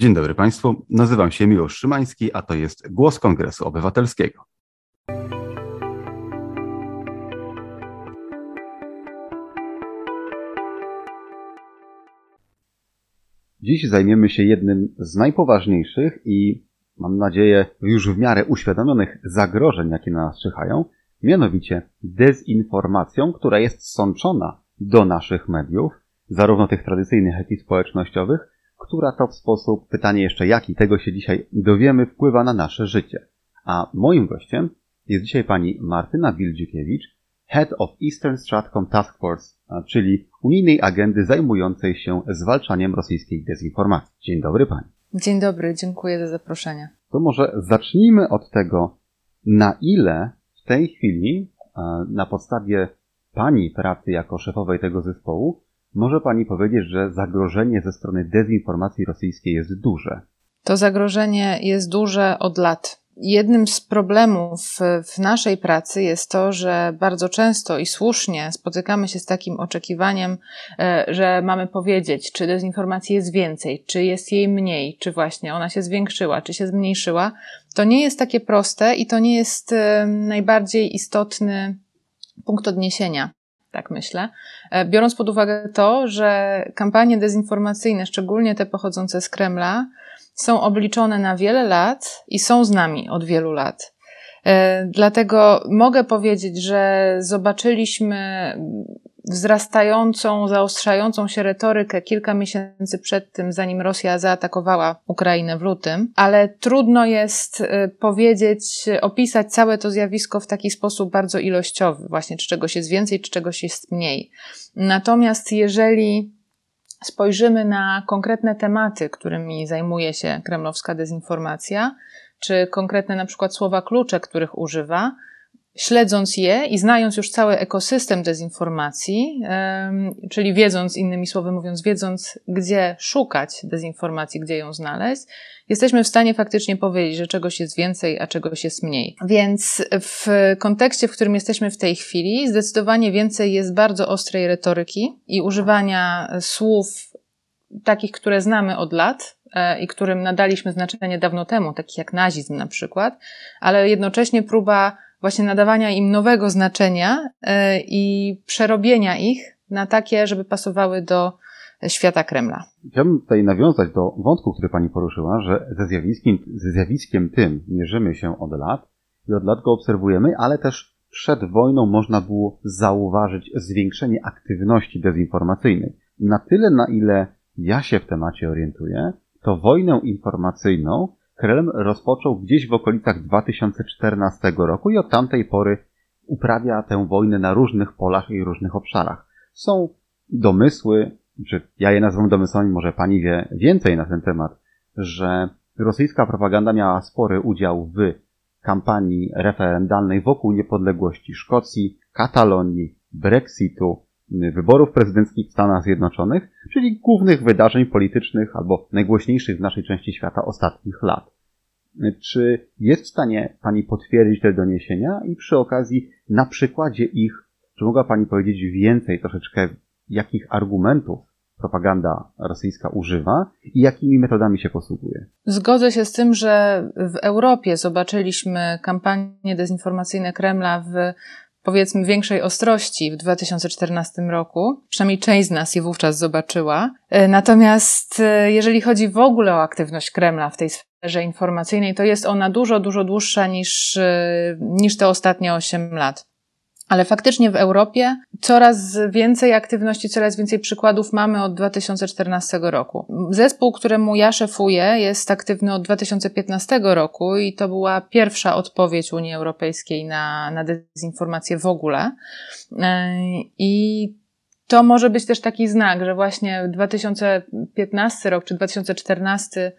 Dzień dobry Państwu, nazywam się Miłosz Szymański, a to jest Głos Kongresu Obywatelskiego. Dziś zajmiemy się jednym z najpoważniejszych i mam nadzieję już w miarę uświadomionych zagrożeń, jakie na nas czyhają, mianowicie dezinformacją, która jest sączona do naszych mediów, zarówno tych tradycyjnych, jak i społecznościowych, która to w sposób, pytanie jeszcze jaki, tego się dzisiaj dowiemy, wpływa na nasze życie. A moim gościem jest dzisiaj pani Martyna Bildzikiewicz, Head of Eastern Stratcom Task Force, czyli unijnej agendy zajmującej się zwalczaniem rosyjskiej dezinformacji. Dzień dobry pani. Dzień dobry, dziękuję za zaproszenie. To może zacznijmy od tego, na ile w tej chwili, na podstawie pani pracy jako szefowej tego zespołu, może Pani powiedzieć, że zagrożenie ze strony dezinformacji rosyjskiej jest duże? To zagrożenie jest duże od lat. Jednym z problemów w naszej pracy jest to, że bardzo często i słusznie spotykamy się z takim oczekiwaniem, e, że mamy powiedzieć, czy dezinformacji jest więcej, czy jest jej mniej, czy właśnie ona się zwiększyła, czy się zmniejszyła. To nie jest takie proste i to nie jest e, najbardziej istotny punkt odniesienia tak myślę. E, biorąc pod uwagę to, że kampanie dezinformacyjne, szczególnie te pochodzące z Kremla, są obliczone na wiele lat i są z nami od wielu lat. E, dlatego mogę powiedzieć, że zobaczyliśmy wzrastającą, zaostrzającą się retorykę kilka miesięcy przed tym, zanim Rosja zaatakowała Ukrainę w lutym, ale trudno jest y, powiedzieć, opisać całe to zjawisko w taki sposób bardzo ilościowy, właśnie czy czegoś jest więcej, czy czegoś jest mniej. Natomiast jeżeli spojrzymy na konkretne tematy, którymi zajmuje się kremlowska dezinformacja, czy konkretne na przykład słowa klucze, których używa, śledząc je i znając już cały ekosystem dezinformacji, czyli wiedząc, innymi słowy mówiąc, wiedząc, gdzie szukać dezinformacji, gdzie ją znaleźć, jesteśmy w stanie faktycznie powiedzieć, że czegoś jest więcej, a czegoś jest mniej. Więc w kontekście, w którym jesteśmy w tej chwili, zdecydowanie więcej jest bardzo ostrej retoryki i używania słów takich, które znamy od lat, e, i którym nadaliśmy znaczenie dawno temu, takich jak nazizm na przykład, ale jednocześnie próba właśnie nadawania im nowego znaczenia e, i przerobienia ich na takie, żeby pasowały do świata Kremla. Chciałbym tutaj nawiązać do wątku, który Pani poruszyła, że ze zjawiskiem, ze zjawiskiem tym mierzymy się od lat i od lat go obserwujemy, ale też przed wojną można było zauważyć zwiększenie aktywności dezinformacyjnej. Na tyle, na ile ja się w temacie orientuję, to wojnę informacyjną Kreml rozpoczął gdzieś w okolicach 2014 roku i od tamtej pory uprawia tę wojnę na różnych polach i różnych obszarach. Są domysły, czy ja je nazywam domysłami, może pani wie więcej na ten temat, że rosyjska propaganda miała spory udział w kampanii referendalnej wokół niepodległości Szkocji, Katalonii, Brexitu, wyborów prezydenckich w Stanach Zjednoczonych, czyli głównych wydarzeń politycznych albo najgłośniejszych w naszej części świata ostatnich lat. Czy jest w stanie Pani potwierdzić te doniesienia i przy okazji na przykładzie ich, czy mogła Pani powiedzieć więcej troszeczkę, jakich argumentów propaganda rosyjska używa i jakimi metodami się posługuje? Zgodzę się z tym, że w Europie zobaczyliśmy kampanie dezinformacyjne Kremla w powiedzmy większej ostrości w 2014 roku. Przynajmniej część z nas je wówczas zobaczyła. E, natomiast e, jeżeli chodzi w ogóle o aktywność Kremla w tej sferze informacyjnej, to jest ona dużo, dużo dłuższa niż, e, niż te ostatnie 8 lat. Ale faktycznie w Europie coraz więcej aktywności, coraz więcej przykładów mamy od 2014 roku. Zespół, któremu ja szefuję, jest aktywny od 2015 roku i to była pierwsza odpowiedź Unii Europejskiej na, na dezinformację w ogóle. E, I to może być też taki znak, że właśnie 2015 rok czy 2014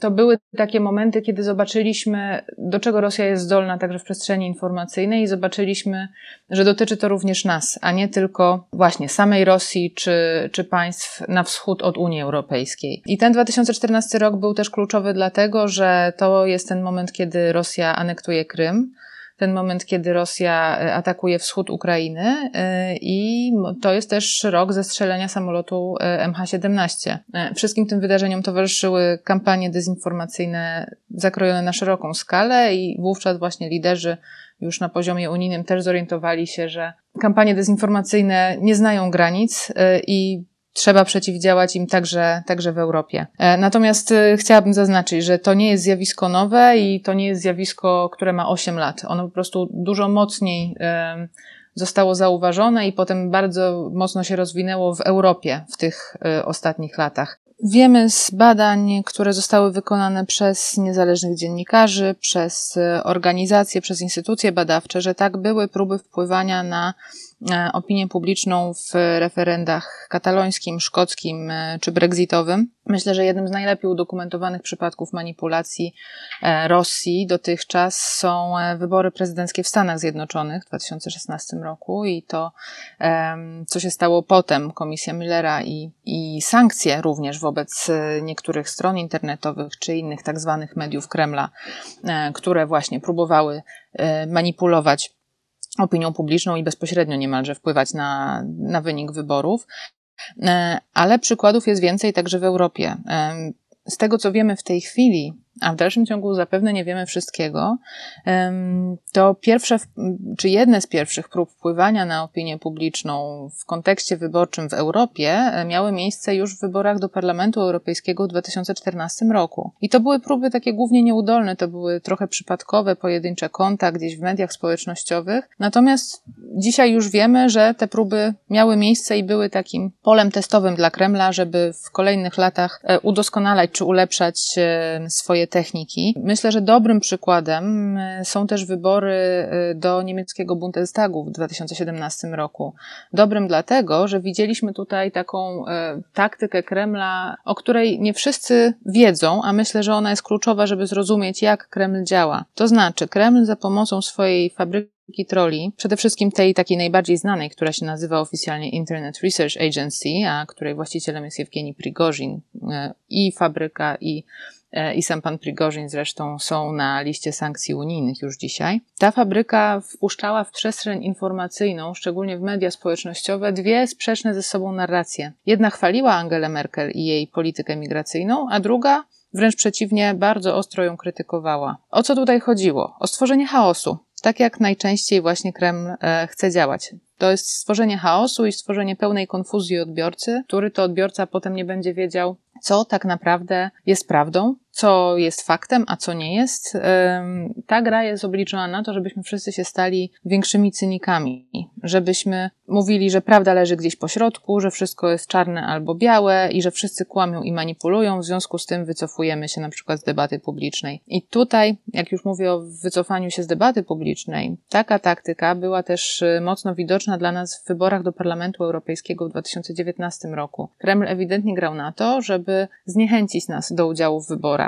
to były takie momenty, kiedy zobaczyliśmy, do czego Rosja jest zdolna także w przestrzeni informacyjnej i zobaczyliśmy, że dotyczy to również nas, a nie tylko właśnie samej Rosji czy, czy państw na wschód od Unii Europejskiej. I ten 2014 rok był też kluczowy dlatego, że to jest ten moment, kiedy Rosja anektuje Krym. Ten moment, kiedy Rosja e, atakuje wschód Ukrainy i to jest też rok zestrzelenia samolotu MH17. Wszystkim tym wydarzeniom towarzyszyły kampanie dezinformacyjne zakrojone na szeroką skalę i wówczas właśnie liderzy już na poziomie unijnym też zorientowali się, że kampanie dezinformacyjne nie znają granic i trzeba przeciwdziałać im także, także w Europie. E, natomiast e, chciałabym zaznaczyć, że to nie jest zjawisko nowe i to nie jest zjawisko, które ma 8 lat. Ono po prostu dużo mocniej e, zostało zauważone i potem bardzo mocno się rozwinęło w Europie w tych ostatnich latach. Wiemy z badań, które zostały wykonane przez niezależnych dziennikarzy, przez organizacje, przez instytucje badawcze, że tak były próby wpływania na opinię publiczną w referendach katalońskim, szkockim e, czy brexitowym. Myślę, że jednym z najlepiej udokumentowanych przypadków manipulacji e, Rosji dotychczas są wybory prezydenckie w Stanach Zjednoczonych w 2016 roku i to, co się stało potem, komisja Millera i, i sankcje również wobec niektórych stron internetowych czy innych tak zwanych mediów Kremla, które właśnie próbowały manipulować opinią publiczną i bezpośrednio niemalże wpływać na, na wynik wyborów. E, ale przykładów jest więcej także w Europie. E, z tego, co wiemy w tej chwili, a w dalszym ciągu zapewne nie wiemy wszystkiego, to pierwsze, czy jedne z pierwszych prób wpływania na opinię publiczną w kontekście wyborczym w Europie e, miały miejsce już w wyborach do Parlamentu Europejskiego w 2014 roku. I to były próby takie głównie nieudolne, to były trochę przypadkowe, pojedyncze konta gdzieś w mediach społecznościowych. Natomiast dzisiaj już wiemy, że te próby miały miejsce i były takim polem testowym dla Kremla, żeby w kolejnych latach e, udoskonalać czy ulepszać e, swoje techniki. Myślę, że dobrym przykładem e, są też wybory e, do niemieckiego Bundestagu w 2017 roku. Dobrym dlatego, że widzieliśmy tutaj taką e, taktykę Kremla, o której nie wszyscy wiedzą, a myślę, że ona jest kluczowa, żeby zrozumieć, jak Kreml działa. To znaczy, Kreml za pomocą swojej fabryki troli, przede wszystkim tej takiej najbardziej znanej, która się nazywa oficjalnie Internet Research Agency, a której właścicielem jest Jewgeni Prigozhin i fabryka i i sam pan Prigorzin zresztą są na liście sankcji unijnych już dzisiaj. Ta fabryka wpuszczała w przestrzeń informacyjną, szczególnie w media społecznościowe, dwie sprzeczne ze sobą narracje. Jedna chwaliła Angelę Merkel i jej politykę migracyjną, a druga wręcz przeciwnie, bardzo ostro ją krytykowała. O co tutaj chodziło? O stworzenie chaosu. Tak jak najczęściej właśnie Kreml e, chce działać. To jest stworzenie chaosu i stworzenie pełnej konfuzji odbiorcy, który to odbiorca potem nie będzie wiedział, co tak naprawdę jest prawdą, co jest faktem, a co nie jest. Ta gra jest obliczona na to, żebyśmy wszyscy się stali większymi cynikami, żebyśmy mówili, że prawda leży gdzieś po środku, że wszystko jest czarne albo białe i że wszyscy kłamią i manipulują, w związku z tym wycofujemy się na przykład z debaty publicznej. I tutaj, jak już mówię o wycofaniu się z debaty publicznej, taka taktyka była też y, mocno widoczna dla nas w wyborach do Parlamentu Europejskiego w 2019 roku. Kreml ewidentnie grał na to, żeby zniechęcić nas do udziału w wyborach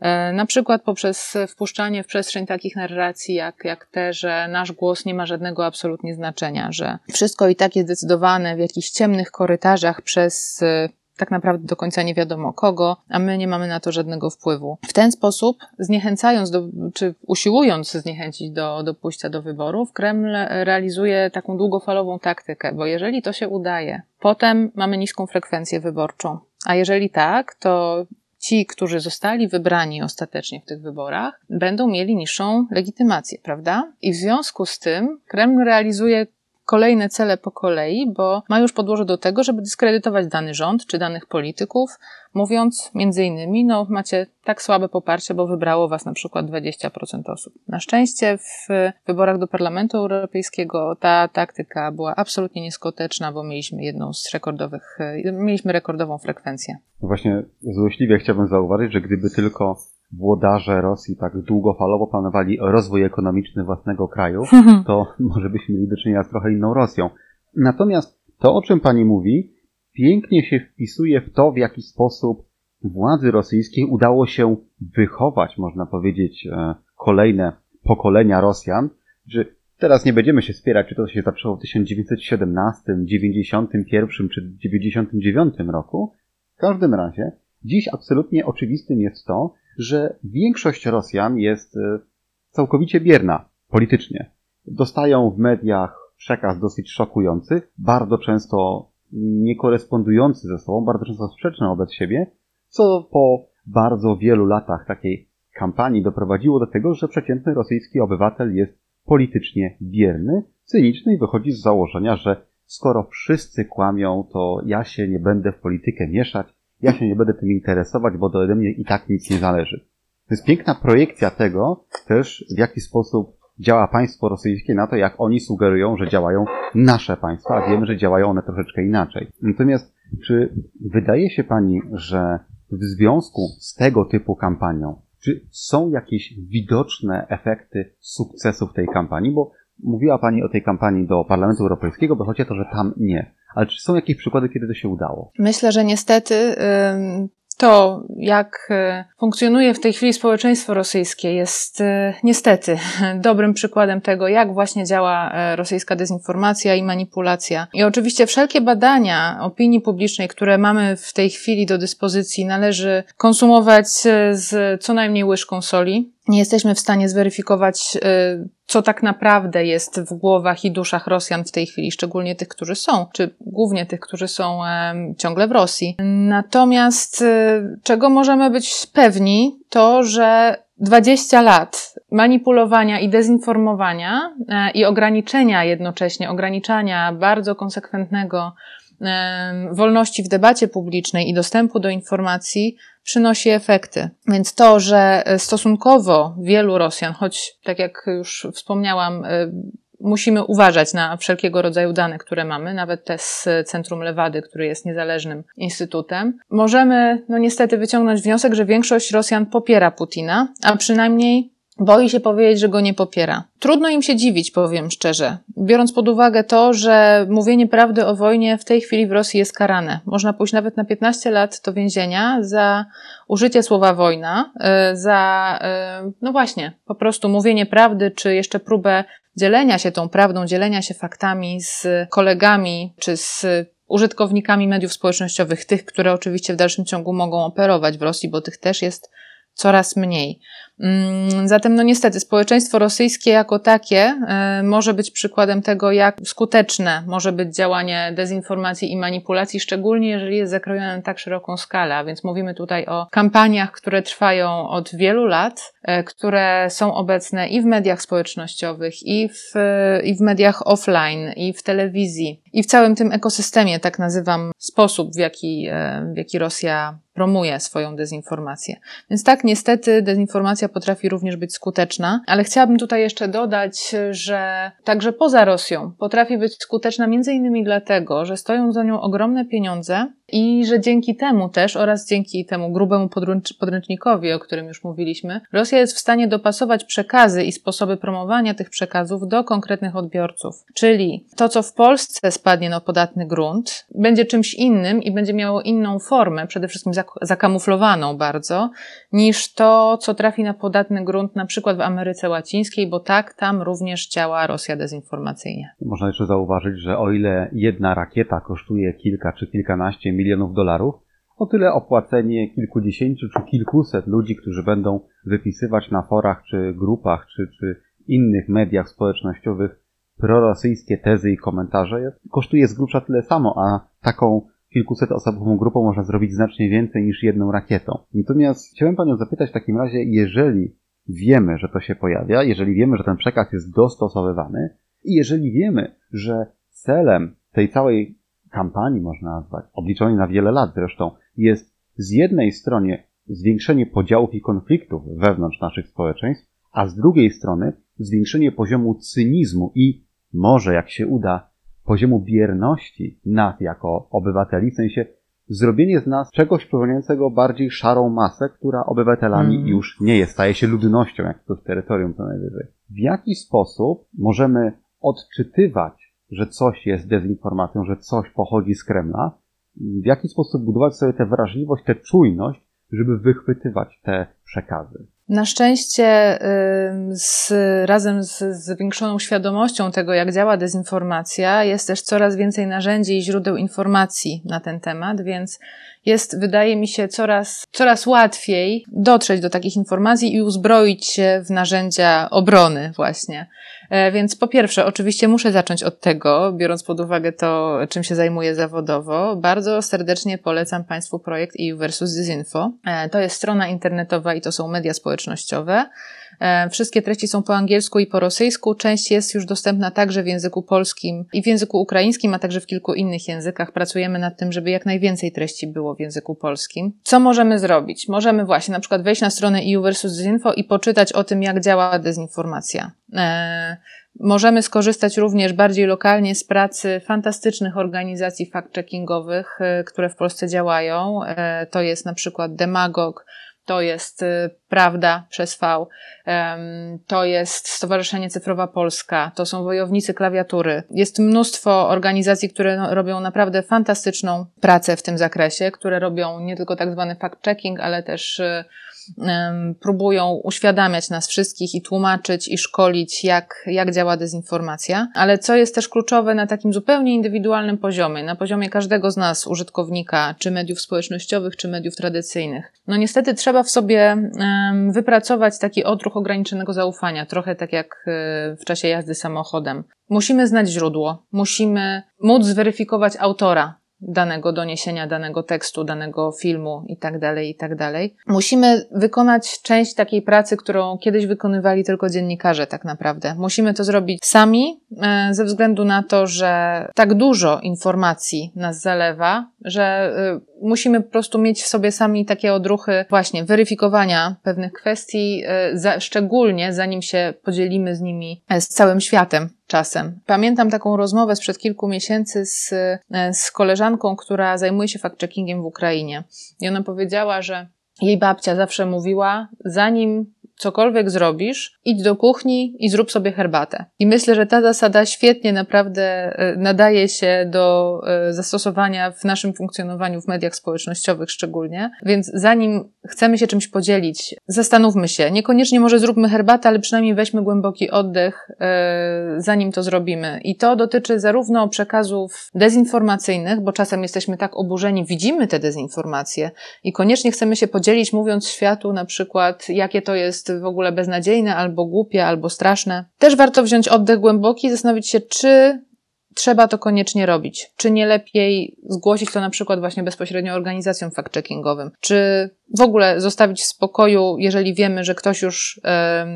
E, na przykład poprzez wpuszczanie w przestrzeń takich narracji, jak, jak te, że nasz głos nie ma żadnego absolutnie znaczenia, że wszystko i tak jest decydowane w jakichś ciemnych korytarzach przez e, tak naprawdę do końca nie wiadomo kogo, a my nie mamy na to żadnego wpływu. W ten sposób, zniechęcając, do, czy usiłując zniechęcić do, do pójścia do wyborów, Kreml realizuje taką długofalową taktykę, bo jeżeli to się udaje, potem mamy niską frekwencję wyborczą. A jeżeli tak, to ci, którzy zostali wybrani ostatecznie w tych wyborach, będą mieli niższą legitymację, prawda? I w związku z tym Kreml realizuje kolejne cele po kolei, bo ma już podłoże do tego, żeby dyskredytować dany rząd czy danych polityków, mówiąc między innymi, no macie tak słabe poparcie, bo wybrało was na przykład 20% osób. Na szczęście w wyborach do Parlamentu Europejskiego ta taktyka była absolutnie nieskuteczna, bo mieliśmy jedną z rekordowych, mieliśmy rekordową frekwencję. Właśnie złośliwie chciałbym zauważyć, że gdyby tylko włodarze Rosji tak długofalowo planowali rozwój ekonomiczny własnego kraju, to może byśmy mieli do czynienia z trochę inną Rosją. Natomiast to, o czym pani mówi, pięknie się wpisuje w to, w jaki sposób władzy rosyjskiej udało się wychować, można powiedzieć, e, kolejne pokolenia Rosjan, że teraz nie będziemy się spierać, czy to się zaczęło w 1917, 91 czy 99 roku. W każdym razie, dziś absolutnie oczywistym jest to, że większość Rosjan jest e, całkowicie bierna politycznie. Dostają w mediach przekaz dosyć szokujący, bardzo często niekorespondujący ze sobą, bardzo często sprzeczny wobec siebie, co po bardzo wielu latach takiej kampanii doprowadziło do tego, że przeciętny rosyjski obywatel jest politycznie bierny, cyniczny i wychodzi z założenia, że skoro wszyscy kłamią, to ja się nie będę w politykę mieszać, ja się nie będę tym interesować, bo do ode mnie i tak nic nie zależy. To jest piękna projekcja tego też, w jaki sposób działa państwo rosyjskie na to, jak oni sugerują, że działają nasze państwa, a wiemy, że działają one troszeczkę inaczej. Natomiast czy wydaje się pani, że w związku z tego typu kampanią, czy są jakieś widoczne efekty sukcesów tej kampanii? Bo mówiła Pani o tej kampanii do Parlamentu Europejskiego, wychodzi to, że tam nie. Ale czy są jakieś przykłady, kiedy to się udało? Myślę, że niestety to, jak e, funkcjonuje w tej chwili społeczeństwo rosyjskie, jest e, niestety dobrym przykładem tego, jak właśnie działa e, rosyjska dezinformacja i manipulacja. I oczywiście wszelkie badania opinii publicznej, które mamy w tej chwili do dyspozycji, należy konsumować z co najmniej łyżką soli nie jesteśmy w stanie zweryfikować, y, co tak naprawdę jest w głowach i duszach Rosjan w tej chwili, szczególnie tych, którzy są, czy głównie tych, którzy są ciągle w Rosji. Natomiast y, czego możemy być pewni, to że 20 lat manipulowania i dezinformowania e, i ograniczenia jednocześnie, ograniczania bardzo konsekwentnego wolności w debacie publicznej i dostępu do informacji przynosi efekty. Więc to, że stosunkowo wielu Rosjan, choć tak jak już wspomniałam, e, musimy uważać na wszelkiego rodzaju dane, które mamy, nawet te z Centrum Lewady, który jest niezależnym instytutem, możemy no niestety wyciągnąć wniosek, że większość Rosjan popiera Putina, a przynajmniej boi się powiedzieć, że go nie popiera. Trudno im się dziwić, powiem szczerze, biorąc pod uwagę to, że mówienie prawdy o wojnie w tej chwili w Rosji jest karane. Można pójść nawet na 15 lat do więzienia za użycie słowa wojna, e, za, e, no właśnie, po prostu mówienie prawdy, czy jeszcze próbę dzielenia się tą prawdą, dzielenia się faktami z kolegami, czy z użytkownikami mediów społecznościowych, tych, które oczywiście w dalszym ciągu mogą operować w Rosji, bo tych też jest coraz mniej. Mm, zatem, no niestety, społeczeństwo rosyjskie jako takie e, może być przykładem tego, jak skuteczne może być działanie dezinformacji i manipulacji, szczególnie jeżeli jest zakrojone na tak szeroką skalę. A więc mówimy tutaj o kampaniach, które trwają od wielu lat, e, które są obecne i w mediach społecznościowych, i w, i w mediach offline, i w telewizji, i w całym tym ekosystemie, tak nazywam sposób, w jaki, e, w jaki Rosja promuje swoją dezinformację. Więc tak, niestety, dezinformacja potrafi również być skuteczna, ale chciałabym tutaj jeszcze dodać, że także poza Rosją potrafi być skuteczna między innymi dlatego, że stoją za nią ogromne pieniądze i że dzięki temu też oraz dzięki temu grubemu podręcznikowi, o którym już mówiliśmy, Rosja jest w stanie dopasować przekazy i sposoby promowania tych przekazów do konkretnych odbiorców. Czyli to, co w Polsce spadnie na podatny grunt, będzie czymś innym i będzie miało inną formę, przede wszystkim zakamuflowaną bardzo, niż to, co trafi na podatny grunt na przykład w Ameryce Łacińskiej, bo tak tam również działa Rosja dezinformacyjnie. Można jeszcze zauważyć, że o ile jedna rakieta kosztuje kilka czy kilkanaście milionów dolarów, o tyle opłacenie kilkudziesięciu czy kilkuset ludzi, którzy będą wypisywać na forach czy grupach czy, czy innych mediach społecznościowych prorosyjskie tezy i komentarze, kosztuje z grubsza tyle samo, a taką kilkuset osobową grupą można zrobić znacznie więcej niż jedną rakietą. Natomiast chciałem Panią zapytać w takim razie, jeżeli wiemy, że to się pojawia, jeżeli wiemy, że ten przekaz jest dostosowywany i jeżeli wiemy, że celem tej całej kampanii, można nazwać, obliczonej na wiele lat zresztą, jest z jednej strony zwiększenie podziałów i konfliktów wewnątrz naszych społeczeństw, a z drugiej strony zwiększenie poziomu cynizmu i może, jak się uda, poziomu bierności nas jako obywateli, w sensie zrobienie z nas czegoś przypominającego bardziej szarą masę, która obywatelami mm. już nie jest, staje się ludnością, jak to w terytorium co najwyżej. W jaki sposób możemy odczytywać, że coś jest dezinformacją, że coś pochodzi z Kremla, w jaki sposób budować sobie tę wrażliwość, tę czujność, żeby wychwytywać te przekazy? Na szczęście z, razem z zwiększoną świadomością tego, jak działa dezinformacja, jest też coraz więcej narzędzi i źródeł informacji na ten temat, więc jest, wydaje mi się, coraz, coraz łatwiej dotrzeć do takich informacji i uzbroić się w narzędzia obrony właśnie. E, więc po pierwsze, oczywiście muszę zacząć od tego, biorąc pod uwagę to, czym się zajmuję zawodowo. Bardzo serdecznie polecam Państwu projekt EU versus Disinfo. E, to jest strona internetowa i to są media społecznościowe. E, wszystkie treści są po angielsku i po rosyjsku. Część jest już dostępna także w języku polskim i w języku ukraińskim, a także w kilku innych językach. Pracujemy nad tym, żeby jak najwięcej treści było w języku polskim. Co możemy zrobić? Możemy właśnie na przykład wejść na stronę EU versus Disinfo i poczytać o tym, jak działa dezinformacja. E, możemy skorzystać również bardziej lokalnie z pracy fantastycznych organizacji fact-checkingowych, e, które w Polsce działają. To jest na przykład Demagog, to jest y, Prawda przez V, to jest Stowarzyszenie Cyfrowa Polska, to są Wojownicy Klawiatury. Jest mnóstwo organizacji, które no, robią naprawdę fantastyczną pracę w tym zakresie, które robią nie tylko tak zwany fact-checking, ale też y, próbują uświadamiać nas wszystkich i tłumaczyć i szkolić, jak, jak działa dezinformacja. Ale co jest też kluczowe na takim zupełnie indywidualnym poziomie, na poziomie każdego z nas, użytkownika, czy mediów społecznościowych, czy mediów tradycyjnych. No niestety trzeba w sobie wypracować taki odruch ograniczonego zaufania, trochę tak jak e, w czasie jazdy samochodem. Musimy znać źródło, musimy móc zweryfikować autora danego doniesienia, danego tekstu, danego filmu itd., tak itd. Tak Musimy wykonać część takiej pracy, którą kiedyś wykonywali tylko dziennikarze tak naprawdę. Musimy to zrobić sami, e, ze względu na to, że tak dużo informacji nas zalewa, że e, musimy po prostu mieć w sobie sami takie odruchy właśnie weryfikowania pewnych kwestii, e, szczególnie zanim się podzielimy z nimi z całym światem czasem. Pamiętam taką rozmowę sprzed kilku miesięcy z, e, z koleżanką, która zajmuje się fact-checkingiem w Ukrainie. I ona powiedziała, że jej babcia zawsze mówiła, zanim cokolwiek zrobisz, idź do kuchni i zrób sobie herbatę. I myślę, że ta zasada świetnie naprawdę e, nadaje się do e, zastosowania w naszym funkcjonowaniu w mediach społecznościowych szczególnie. Więc zanim chcemy się czymś podzielić, zastanówmy się. Niekoniecznie może zróbmy herbatę, ale przynajmniej weźmy głęboki oddech, e, zanim to zrobimy. I to dotyczy zarówno przekazów dezinformacyjnych, bo czasem jesteśmy tak oburzeni, widzimy te dezinformacje i koniecznie chcemy się podzielić, mówiąc światu na przykład, jakie to jest w ogóle beznadziejne, albo głupie, albo straszne. Też warto wziąć oddech głęboki i zastanowić się, czy trzeba to koniecznie robić. Czy nie lepiej zgłosić to na przykład właśnie bezpośrednio organizacjom fact-checkingowym? Czy w ogóle zostawić w spokoju, jeżeli wiemy, że ktoś już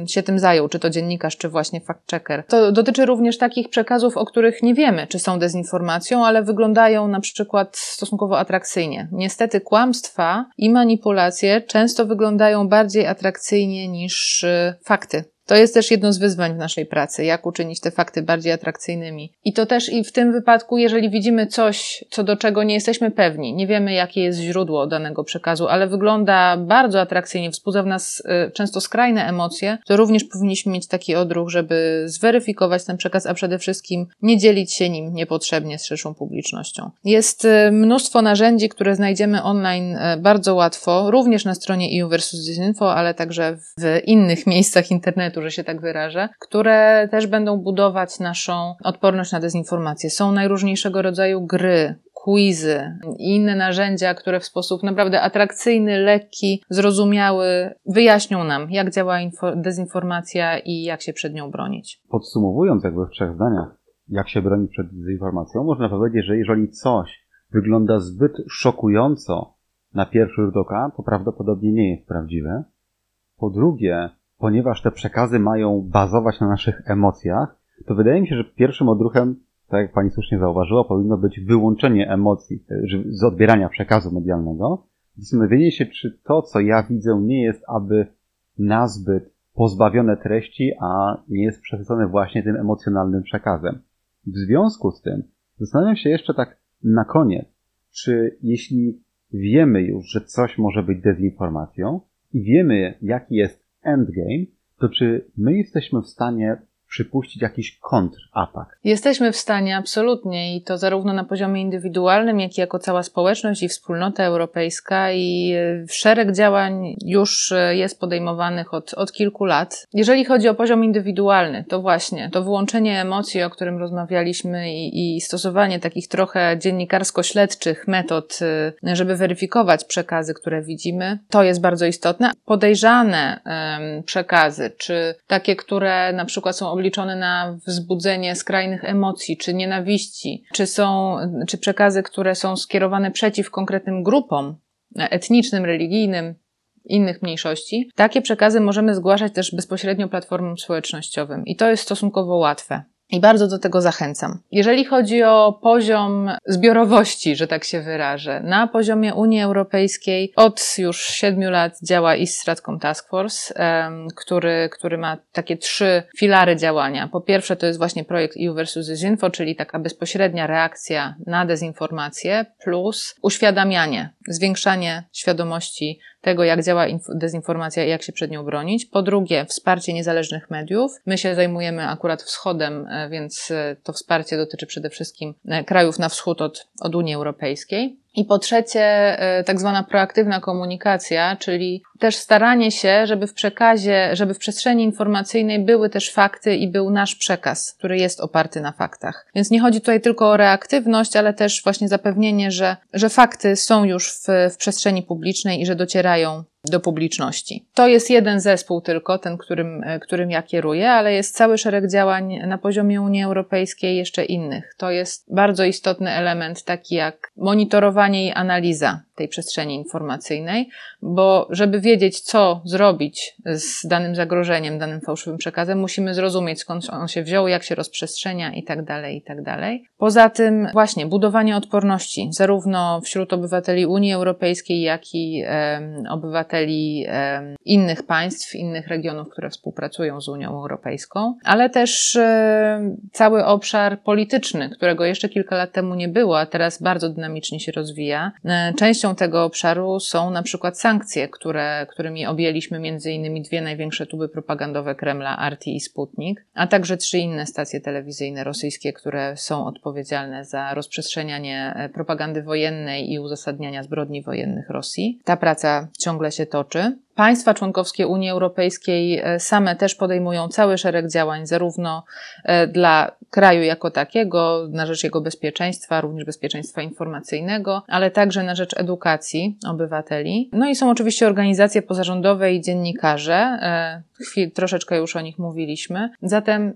się tym zajął, czy to dziennikarz, czy właśnie fact-checker? To dotyczy również takich przekazów, o których nie wiemy, czy są dezinformacją, ale wyglądają na przykład stosunkowo atrakcyjnie. Niestety kłamstwa i manipulacje często wyglądają bardziej atrakcyjnie niż y, fakty. To jest też jedno z wyzwań w naszej pracy, jak uczynić te fakty bardziej atrakcyjnymi. I to też i w tym wypadku, jeżeli widzimy coś, co do czego nie jesteśmy pewni, nie wiemy, jakie jest źródło danego przekazu, ale wygląda bardzo atrakcyjnie, wzbudza w nas y, często skrajne emocje, to również powinniśmy mieć taki odruch, żeby zweryfikować ten przekaz, a przede wszystkim nie dzielić się nim niepotrzebnie z szerszą publicznością. Jest y, mnóstwo narzędzi, które znajdziemy online y, bardzo łatwo, również na stronie EU versus Disinfo, ale także w innych miejscach internetu, że się tak wyrażę, które też będą budować naszą odporność na dezinformację. Są najróżniejszego rodzaju gry, quizy i inne narzędzia, które w sposób naprawdę atrakcyjny, lekki, zrozumiały wyjaśnią nam, jak działa dezinformacja i jak się przed nią bronić. Podsumowując jakby w trzech zdaniach, jak się bronić przed dezinformacją, można powiedzieć, że jeżeli coś wygląda zbyt szokująco na pierwszy rzut oka, to prawdopodobnie nie jest prawdziwe. Po drugie, ponieważ te przekazy mają bazować na naszych emocjach, to wydaje mi się, że pierwszym odruchem, tak jak pani słusznie zauważyła, powinno być wyłączenie emocji z odbierania przekazu medialnego, zastanowienie się, czy to, co ja widzę, nie jest aby nazbyt pozbawione treści, a nie jest przesycone właśnie tym emocjonalnym przekazem. W związku z tym zastanawiam się jeszcze tak na koniec, czy jeśli wiemy już, że coś może być dezinformacją i wiemy, jaki jest endgame, to czy my jesteśmy w stanie przypuścić jakiś kontratak. Jesteśmy w stanie absolutnie i to zarówno na poziomie indywidualnym, jak i jako cała społeczność i wspólnota europejska i e, szereg działań już e, jest podejmowanych od, od kilku lat. Jeżeli chodzi o poziom indywidualny, to właśnie to wyłączenie emocji, o którym rozmawialiśmy i, i stosowanie takich trochę dziennikarsko-śledczych metod, e, żeby weryfikować przekazy, które widzimy, to jest bardzo istotne. Podejrzane um, przekazy, czy takie, które na przykład są obliczone na wzbudzenie skrajnych emocji, czy nienawiści, czy są, czy przekazy, które są skierowane przeciw konkretnym grupom etnicznym, religijnym, innych mniejszości, takie przekazy możemy zgłaszać też bezpośrednio platformom społecznościowym i to jest stosunkowo łatwe. I bardzo do tego zachęcam. Jeżeli chodzi o poziom zbiorowości, że tak się wyrażę, na poziomie Unii Europejskiej od już siedmiu lat działa East Stratcom Task Force, który, który ma takie trzy filary działania. Po pierwsze to jest właśnie projekt EU versus Disinfo, czyli taka bezpośrednia reakcja na dezinformację plus uświadamianie, zwiększanie świadomości tego, jak działa dezinformacja i jak się przed nią bronić. Po drugie, wsparcie niezależnych mediów. My się zajmujemy akurat wschodem, e, więc e, to wsparcie dotyczy przede wszystkim e, krajów na wschód od, od Unii Europejskiej. I po trzecie, tak zwana proaktywna komunikacja, czyli też staranie się, żeby w przekazie, żeby w przestrzeni informacyjnej były też fakty i był nasz przekaz, który jest oparty na faktach. Więc nie chodzi tutaj tylko o reaktywność, ale też właśnie zapewnienie, że, że fakty są już w, w przestrzeni publicznej i że docierają do publiczności. To jest jeden zespół tylko, ten, którym, którym ja kieruję, ale jest cały szereg działań na poziomie Unii Europejskiej jeszcze innych. To jest bardzo istotny element, taki jak monitorowanie i analiza tej przestrzeni informacyjnej, bo żeby wiedzieć, co zrobić z danym zagrożeniem, danym fałszywym przekazem, musimy zrozumieć, skąd on się wziął, jak się rozprzestrzenia i tak dalej, i tak dalej. Poza tym właśnie budowanie odporności, zarówno wśród obywateli Unii Europejskiej, jak i e, obywateli e, innych państw, innych regionów, które współpracują z Unią Europejską, ale też e, cały obszar polityczny, którego jeszcze kilka lat temu nie było, a teraz bardzo dynamicznie się rozwija. E, częścią tego obszaru są na przykład sankcje, które, którymi objęliśmy innymi dwie największe tuby propagandowe Kremla, Arti i Sputnik, a także trzy inne stacje telewizyjne rosyjskie, które są odpowiedzialne za rozprzestrzenianie e, propagandy wojennej i uzasadniania zbrodni wojennych Rosji. Ta praca ciągle się toczy. Państwa członkowskie Unii Europejskiej e, same też podejmują cały szereg działań, zarówno e, dla kraju jako takiego, na rzecz jego bezpieczeństwa, również bezpieczeństwa informacyjnego, ale także na rzecz edukacji obywateli. No i są oczywiście organizacje pozarządowe i dziennikarze. E, chwil, troszeczkę już o nich mówiliśmy. Zatem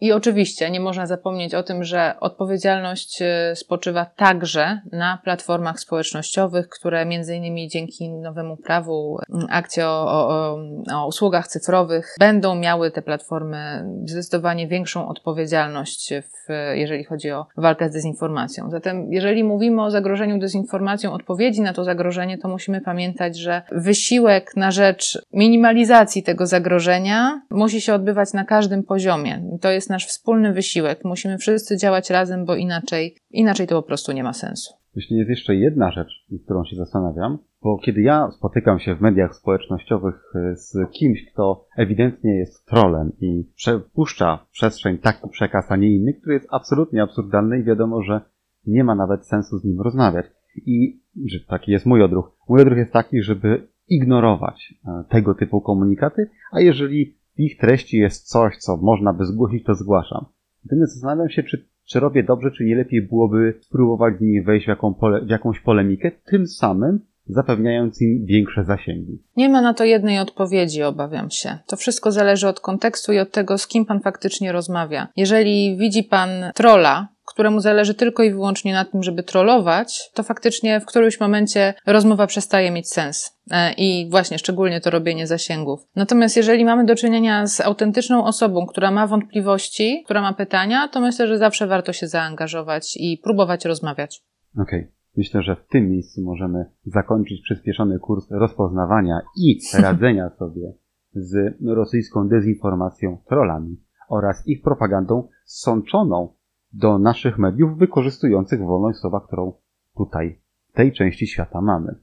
i oczywiście nie można zapomnieć o tym, że odpowiedzialność spoczywa także na platformach społecznościowych, które między innymi dzięki nowemu prawu akcji o, o, o usługach cyfrowych, będą miały te platformy zdecydowanie większą odpowiedzialność, w, jeżeli chodzi o walkę z dezinformacją. Zatem, jeżeli mówimy o zagrożeniu dezinformacją, odpowiedzi na to zagrożenie, to musimy pamiętać, że wysiłek na rzecz minimalizacji tego zagrożenia musi się odbywać na każdym poziomie. To jest nasz wspólny wysiłek. Musimy wszyscy działać razem, bo inaczej, inaczej to po prostu nie ma sensu. Jeśli jest jeszcze jedna rzecz, nad którą się zastanawiam, bo kiedy ja spotykam się w mediach społecznościowych e, z kimś, kto ewidentnie jest trolem i przepuszcza w przestrzeń taki przekaz, a nie inny, który jest absolutnie absurdalny i wiadomo, że nie ma nawet sensu z nim rozmawiać. I że taki jest mój odruch. Mój odruch jest taki, żeby ignorować e, tego typu komunikaty, a jeżeli ich treści jest coś, co można by zgłosić, to zgłaszam. Natomiast zastanawiam się, czy, czy robię dobrze, czy nie lepiej byłoby spróbować z nimi wejść w, jaką pole, w jakąś polemikę, tym samym zapewniając im większe zasięgi. Nie ma na to jednej odpowiedzi, obawiam się. To wszystko zależy od kontekstu i od tego, z kim pan faktycznie rozmawia. Jeżeli widzi pan trola, któremu zależy tylko i wyłącznie na tym, żeby trollować, to faktycznie w którymś momencie rozmowa przestaje mieć sens. E, I właśnie szczególnie to robienie zasięgów. Natomiast jeżeli mamy do czynienia z autentyczną osobą, która ma wątpliwości, która ma pytania, to myślę, że zawsze warto się zaangażować i próbować rozmawiać. Okej. Okay. Myślę, że w tym miejscu możemy zakończyć przyspieszony kurs rozpoznawania i radzenia sobie z rosyjską dezinformacją, trollami oraz ich propagandą sączoną do naszych mediów wykorzystujących wolność słowa, którą tutaj, w tej części świata mamy.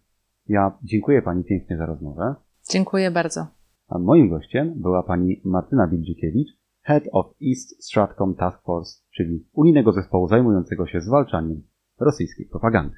Ja dziękuję Pani pięknie za rozmowę. Dziękuję bardzo. A moim gościem była Pani Martyna Wildzikiewicz, Head of East Stratcom Task Force, czyli unijnego zespołu zajmującego się zwalczaniem rosyjskiej propagandy.